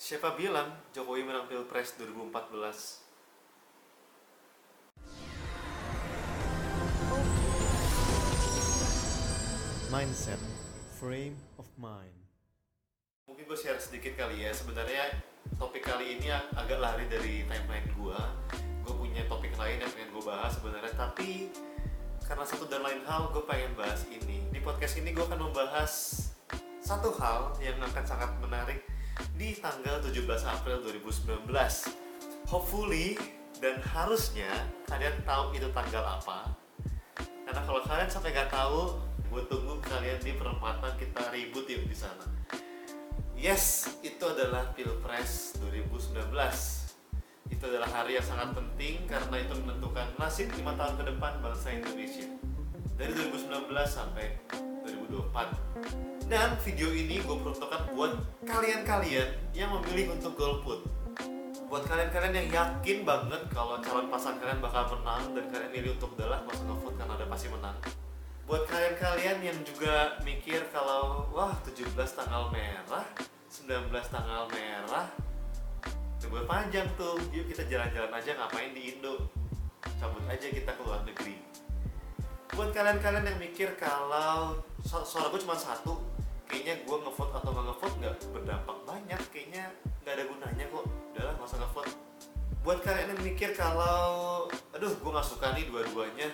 Siapa bilang Jokowi menang Pilpres 2014? Mindset, frame of mind. Mungkin gue share sedikit kali ya. Sebenarnya topik kali ini ag- agak lari dari timeline gue. Gue punya topik lain yang pengen gue bahas sebenarnya, tapi karena satu dan lain hal gue pengen bahas ini. Di podcast ini gue akan membahas satu hal yang akan sangat menarik di tanggal 17 April 2019. Hopefully dan harusnya kalian tahu itu tanggal apa. Karena kalau kalian sampai nggak tahu, gue tunggu kalian di perempatan kita ribut yuk di sana. Yes, itu adalah Pilpres 2019. Itu adalah hari yang sangat penting karena itu menentukan nasib lima tahun ke depan bangsa Indonesia. Dari 2019 sampai 2024. Dan video ini gue peruntukkan buat kalian-kalian yang memilih untuk golput. Buat kalian-kalian yang yakin banget kalau calon pasangan kalian bakal menang dan kalian milih untuk gak usah ngevote karena udah pasti menang. Buat kalian-kalian yang juga mikir kalau wah 17 tanggal merah, 19 tanggal merah, libur panjang tuh, yuk kita jalan-jalan aja ngapain di Indo, cabut aja kita ke luar negeri. Buat kalian-kalian yang mikir kalau su- suara gue cuma satu, kayaknya gue ngevote atau nggak ngevote nggak berdampak banyak, kayaknya nggak ada gunanya kok, udahlah nggak usah ngevote. Buat kalian yang mikir kalau, aduh gue nggak suka nih dua-duanya,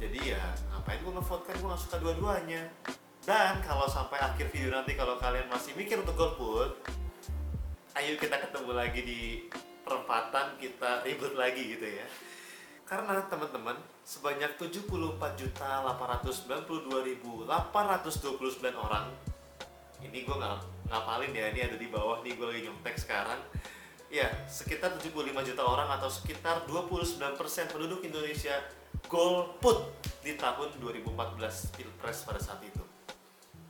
jadi ya ngapain gue ngevote kan gue nggak suka dua-duanya. Dan kalau sampai akhir video nanti kalau kalian masih mikir untuk golput, ayo kita ketemu lagi di perempatan kita ribut lagi gitu ya. Karena teman-teman sebanyak 74.892.829 orang ini gue nggak ngapalin ya ini ada di bawah nih gue lagi nyontek sekarang. Ya sekitar 75 juta orang atau sekitar 29% penduduk Indonesia golput di tahun 2014 pilpres pada saat itu.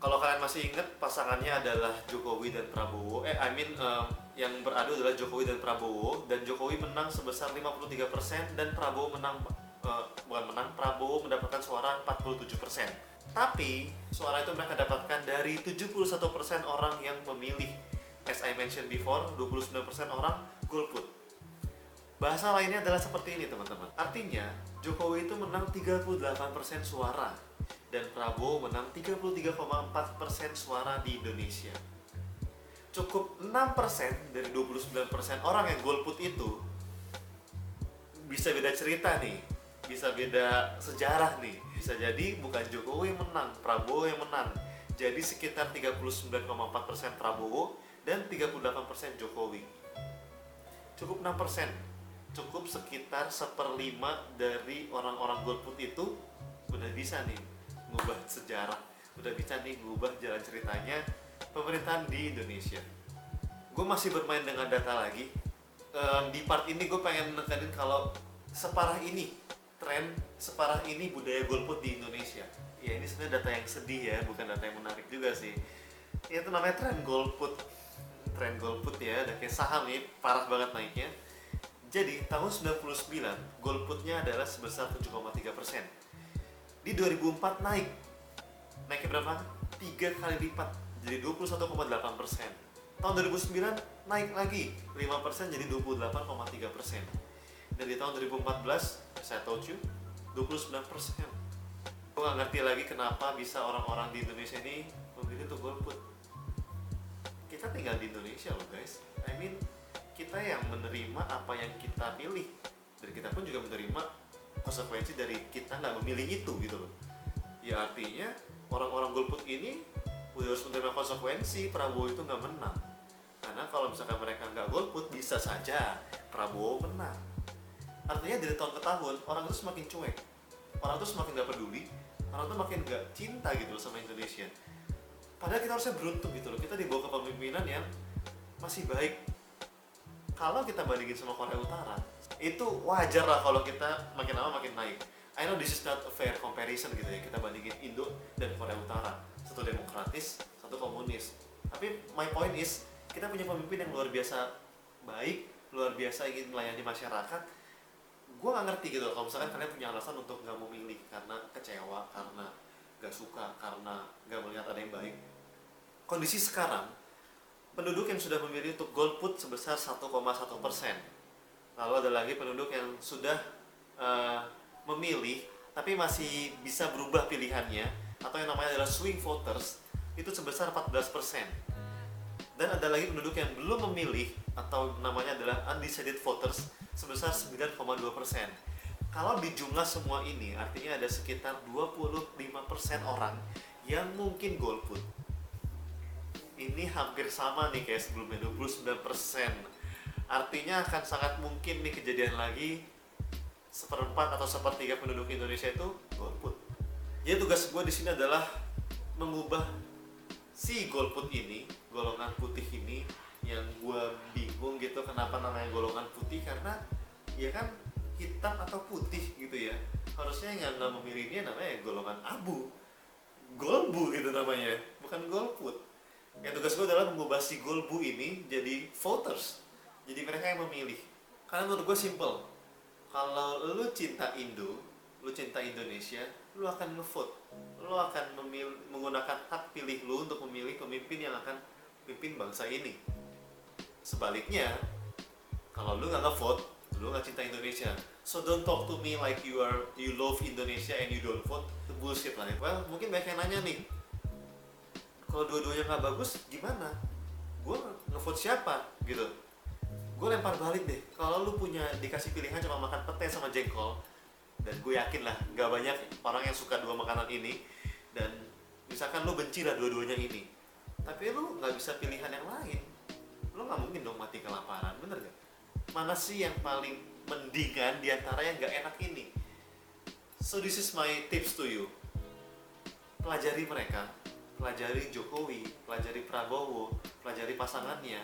Kalau kalian masih ingat pasangannya adalah Jokowi dan Prabowo. Eh I mean em, yang beradu adalah Jokowi dan Prabowo. Dan Jokowi menang sebesar 53% dan Prabowo menang eh, bukan menang Prabowo mendapatkan suara 47% tapi suara itu mereka dapatkan dari 71% orang yang memilih as I mentioned before 29% orang golput Bahasa lainnya adalah seperti ini teman-teman. Artinya, Jokowi itu menang 38% suara dan Prabowo menang 33,4% suara di Indonesia. Cukup 6% dari 29% orang yang golput itu bisa beda cerita nih, bisa beda sejarah nih. Bisa jadi bukan Jokowi yang menang, Prabowo yang menang. Jadi sekitar 39,4% Prabowo dan 38% Jokowi. Cukup 6% cukup sekitar seperlima dari orang-orang golput itu udah bisa nih ngubah sejarah. Udah bisa nih ngubah jalan ceritanya pemerintahan di Indonesia. Gue masih bermain dengan data lagi. Di part ini gue pengen nekenin kalau separah ini tren separah ini budaya golput di Indonesia. Ya ini sebenarnya data yang sedih ya bukan data yang menarik juga sih. Ya itu namanya tren golput. Tren golput ya udah kayak saham nih parah banget naiknya. Jadi tahun 99 golputnya adalah sebesar 7,3 persen. Di 2004 naik. Naiknya berapa? tiga kali lipat jadi 21,8 persen. Tahun 2009 naik lagi 5 persen jadi 28,3 persen. Dan di tahun 2014 saya told you 29 persen. Gue gak ngerti lagi kenapa bisa orang-orang di Indonesia ini memilih untuk golput. Kita tinggal di Indonesia loh guys. I mean kita yang menerima apa yang kita pilih. Dan kita pun juga menerima konsekuensi dari kita nggak memilih itu gitu loh. Ya artinya orang-orang golput ini udah harus menerima konsekuensi Prabowo itu nggak menang. Karena kalau misalkan mereka nggak golput bisa saja Prabowo menang artinya dari tahun ke tahun orang itu semakin cuek. Orang itu semakin nggak peduli. Orang itu makin nggak cinta gitu loh sama Indonesia. Padahal kita harusnya beruntung gitu loh. Kita dibawa ke pemimpinan yang masih baik. Kalau kita bandingin sama Korea Utara itu wajar lah kalau kita makin lama makin naik. I know this is not a fair comparison gitu ya. Kita bandingin Indo dan Korea Utara. Satu demokratis satu komunis. Tapi my point is kita punya pemimpin yang luar biasa baik luar biasa ingin melayani masyarakat gue nggak ngerti gitu kalau misalkan kalian punya alasan untuk nggak memilih karena kecewa karena nggak suka karena nggak melihat ada yang baik kondisi sekarang penduduk yang sudah memilih untuk golput sebesar 1,1 persen. Lalu ada lagi penduduk yang sudah eh, memilih tapi masih bisa berubah pilihannya atau yang namanya adalah swing voters itu sebesar 14 persen. Dan ada lagi penduduk yang belum memilih atau namanya adalah undecided voters sebesar 9,2 persen. Kalau di jumlah semua ini artinya ada sekitar 25 persen orang yang mungkin golput. Ini hampir sama nih kayak sebelumnya 29 persen. Artinya akan sangat mungkin nih kejadian lagi seperempat atau sepertiga penduduk Indonesia itu golput. Jadi tugas gue di sini adalah mengubah si golput ini, golongan putih ini yang gue bingung gitu kenapa namanya golongan putih karena ya kan hitam atau putih gitu ya. Harusnya yang nggak memilih ini namanya golongan abu. Golbu gitu namanya. Bukan golput. Ya tugas gue adalah mengubah si golbu ini jadi voters. Jadi mereka yang memilih. Karena menurut gue simple. Kalau lu cinta Indo lu cinta Indonesia lu akan ngevote lu akan memil menggunakan hak pilih lu untuk memilih pemimpin yang akan pimpin bangsa ini. Sebaliknya kalau lu nggak ngevote lu nggak cinta Indonesia. So don't talk to me like you are you love Indonesia and you don't vote. Itu bullshit lah well mungkin banyak yang nanya nih. Kalau dua-duanya nggak bagus gimana? Gue ngevote siapa? Gitu. Gue lempar balik deh. Kalau lu punya dikasih pilihan cuma makan pete sama jengkol dan gue yakin lah nggak banyak orang yang suka dua makanan ini. Dan misalkan lu benci lah dua-duanya ini tapi lu nggak bisa pilihan yang lain. Lu nggak mungkin dong mati kelaparan bener gak mana sih yang paling mendingan di antara yang nggak enak ini? So this is my tips to you. Pelajari mereka pelajari Jokowi pelajari Prabowo pelajari pasangannya.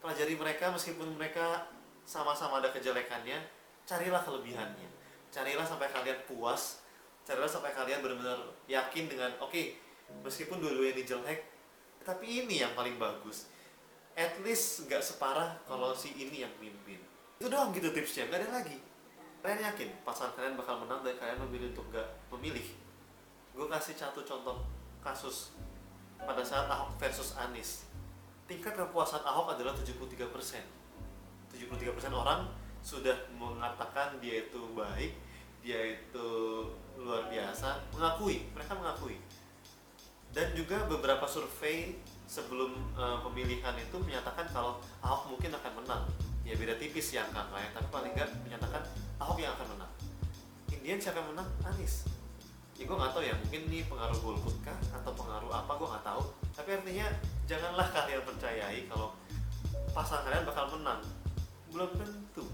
Pelajari mereka meskipun mereka sama-sama ada kejelekannya carilah kelebihannya carilah sampai kalian puas carilah sampai kalian benar-benar yakin dengan oke okay, meskipun dua-duanya ini jelek tapi ini yang paling bagus. At least nggak separah kalau si ini yang mimpin. Itu doang gitu tipsnya nggak ada lagi. Kalian yakin pasangan kalian bakal menang dan kalian memilih untuk nggak memilih? Gue kasih satu contoh kasus pada saat Ahok versus Anies. Tingkat kepuasan Ahok adalah 73 persen. 73 persen orang sudah mengatakan dia itu baik dia itu luar biasa mengakui mereka mengakui. Dan juga beberapa survei sebelum uh, pemilihan itu menyatakan kalau Ahok mungkin akan menang. Ya beda tipis ya angkanya tapi paling nggak menyatakan Ahok yang akan menang. Indian siapa yang menang? Anies. Ya gue nggak tahu ya mungkin ini pengaruh golput kah atau pengaruh apa gue nggak tahu. Tapi artinya janganlah kalian percayai kalau pasangan kalian bakal menang. Belum tentu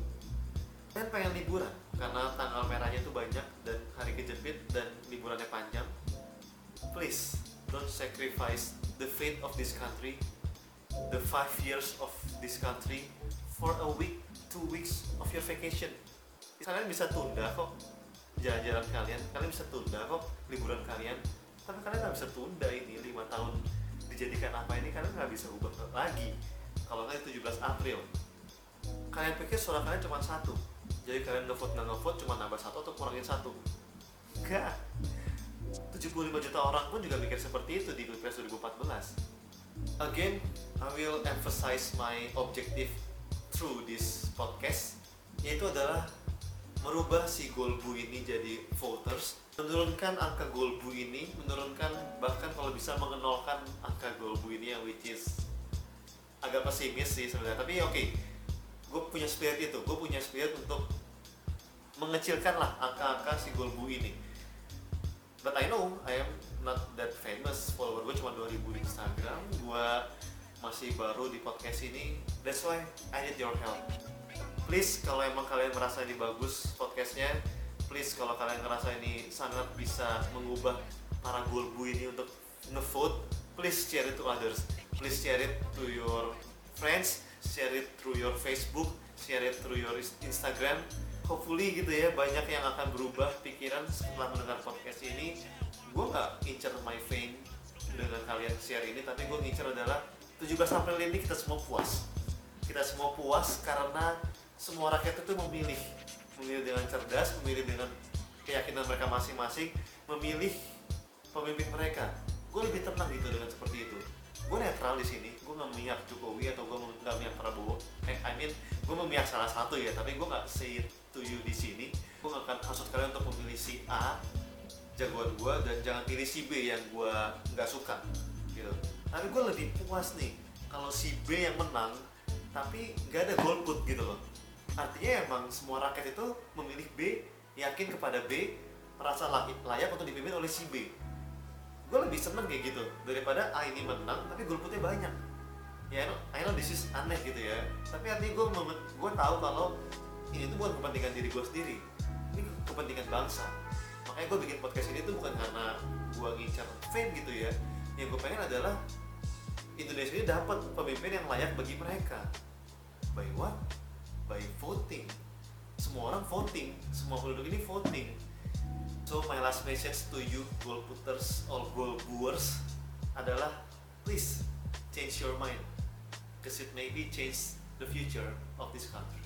kalian pengen liburan karena tanggal merahnya itu banyak dan hari kejepit dan liburannya panjang. Please don't sacrifice the fate of this country the five years of this country for a week two weeks of your vacation. Kalian bisa tunda kok jalan-jalan kalian kalian bisa tunda kok liburan kalian tapi kalian nggak bisa tunda ini lima tahun dijadikan apa ini kalian nggak bisa ubah lagi. Kalau nggak 17 April. Kalian pikir suara kalian cuma satu jadi kalian ngevote nggak ngevote cuma nambah satu atau kurangin satu? Enggak. 75 juta orang pun juga mikir seperti itu di Pilpres 2014 again I will emphasize my objective through this podcast yaitu adalah merubah si golbu ini jadi voters menurunkan angka golbu ini menurunkan bahkan kalau bisa mengenolkan angka golbu ini yang which is agak pesimis sih sebenarnya. Tapi oke okay, gue punya spirit itu. Gue punya spirit untuk mengecilkan lah angka-angka si golbu ini. But I know I am not that famous follower. Gue cuma 2000 di Instagram gue masih baru di podcast ini. That's why I need your help. Please kalau emang kalian merasa ini bagus podcastnya please kalau kalian ngerasa ini sangat bisa mengubah para golbu ini untuk ngevote please share it to others. Please share it to your friends share it through your Facebook, share it through your Instagram. Hopefully gitu ya banyak yang akan berubah pikiran setelah mendengar podcast ini. Gue nggak incer my fame dengan kalian share ini, tapi gue ngincer adalah 17 April ini kita semua puas. Kita semua puas karena semua rakyat itu memilih, memilih dengan cerdas, memilih dengan keyakinan mereka masing-masing, memilih pemimpin mereka. Gue lebih tenang gitu dengan seperti itu gue netral di sini gue nggak memihak Jokowi atau gue nggak memihak Prabowo. Eh I mean gue memihak salah satu ya tapi gue nggak say it to you di sini. Gue nggak akan maksud kalian untuk memilih si A jagoan gue dan jangan pilih si B yang gue nggak suka gitu. Tapi gue lebih puas nih kalau si B yang menang tapi nggak ada golput gitu loh. Artinya emang semua rakyat itu memilih B yakin kepada B merasa layak untuk dipimpin oleh si B gue lebih seneng kayak gitu daripada A ini menang tapi golputnya banyak. Ya I know this is aneh gitu ya. Tapi artinya gue gue tahu kalau ini tuh bukan kepentingan diri gue sendiri ini kepentingan bangsa. Makanya gue bikin podcast ini tuh bukan karena gue ngincar fame gitu ya. Yang gue pengen adalah Indonesia ini dapat pemimpin yang layak bagi mereka. By what? By voting. Semua orang voting semua penduduk ini voting so my last message to you goal putters or goal buers adalah please change your mind. Because it maybe change the future of this country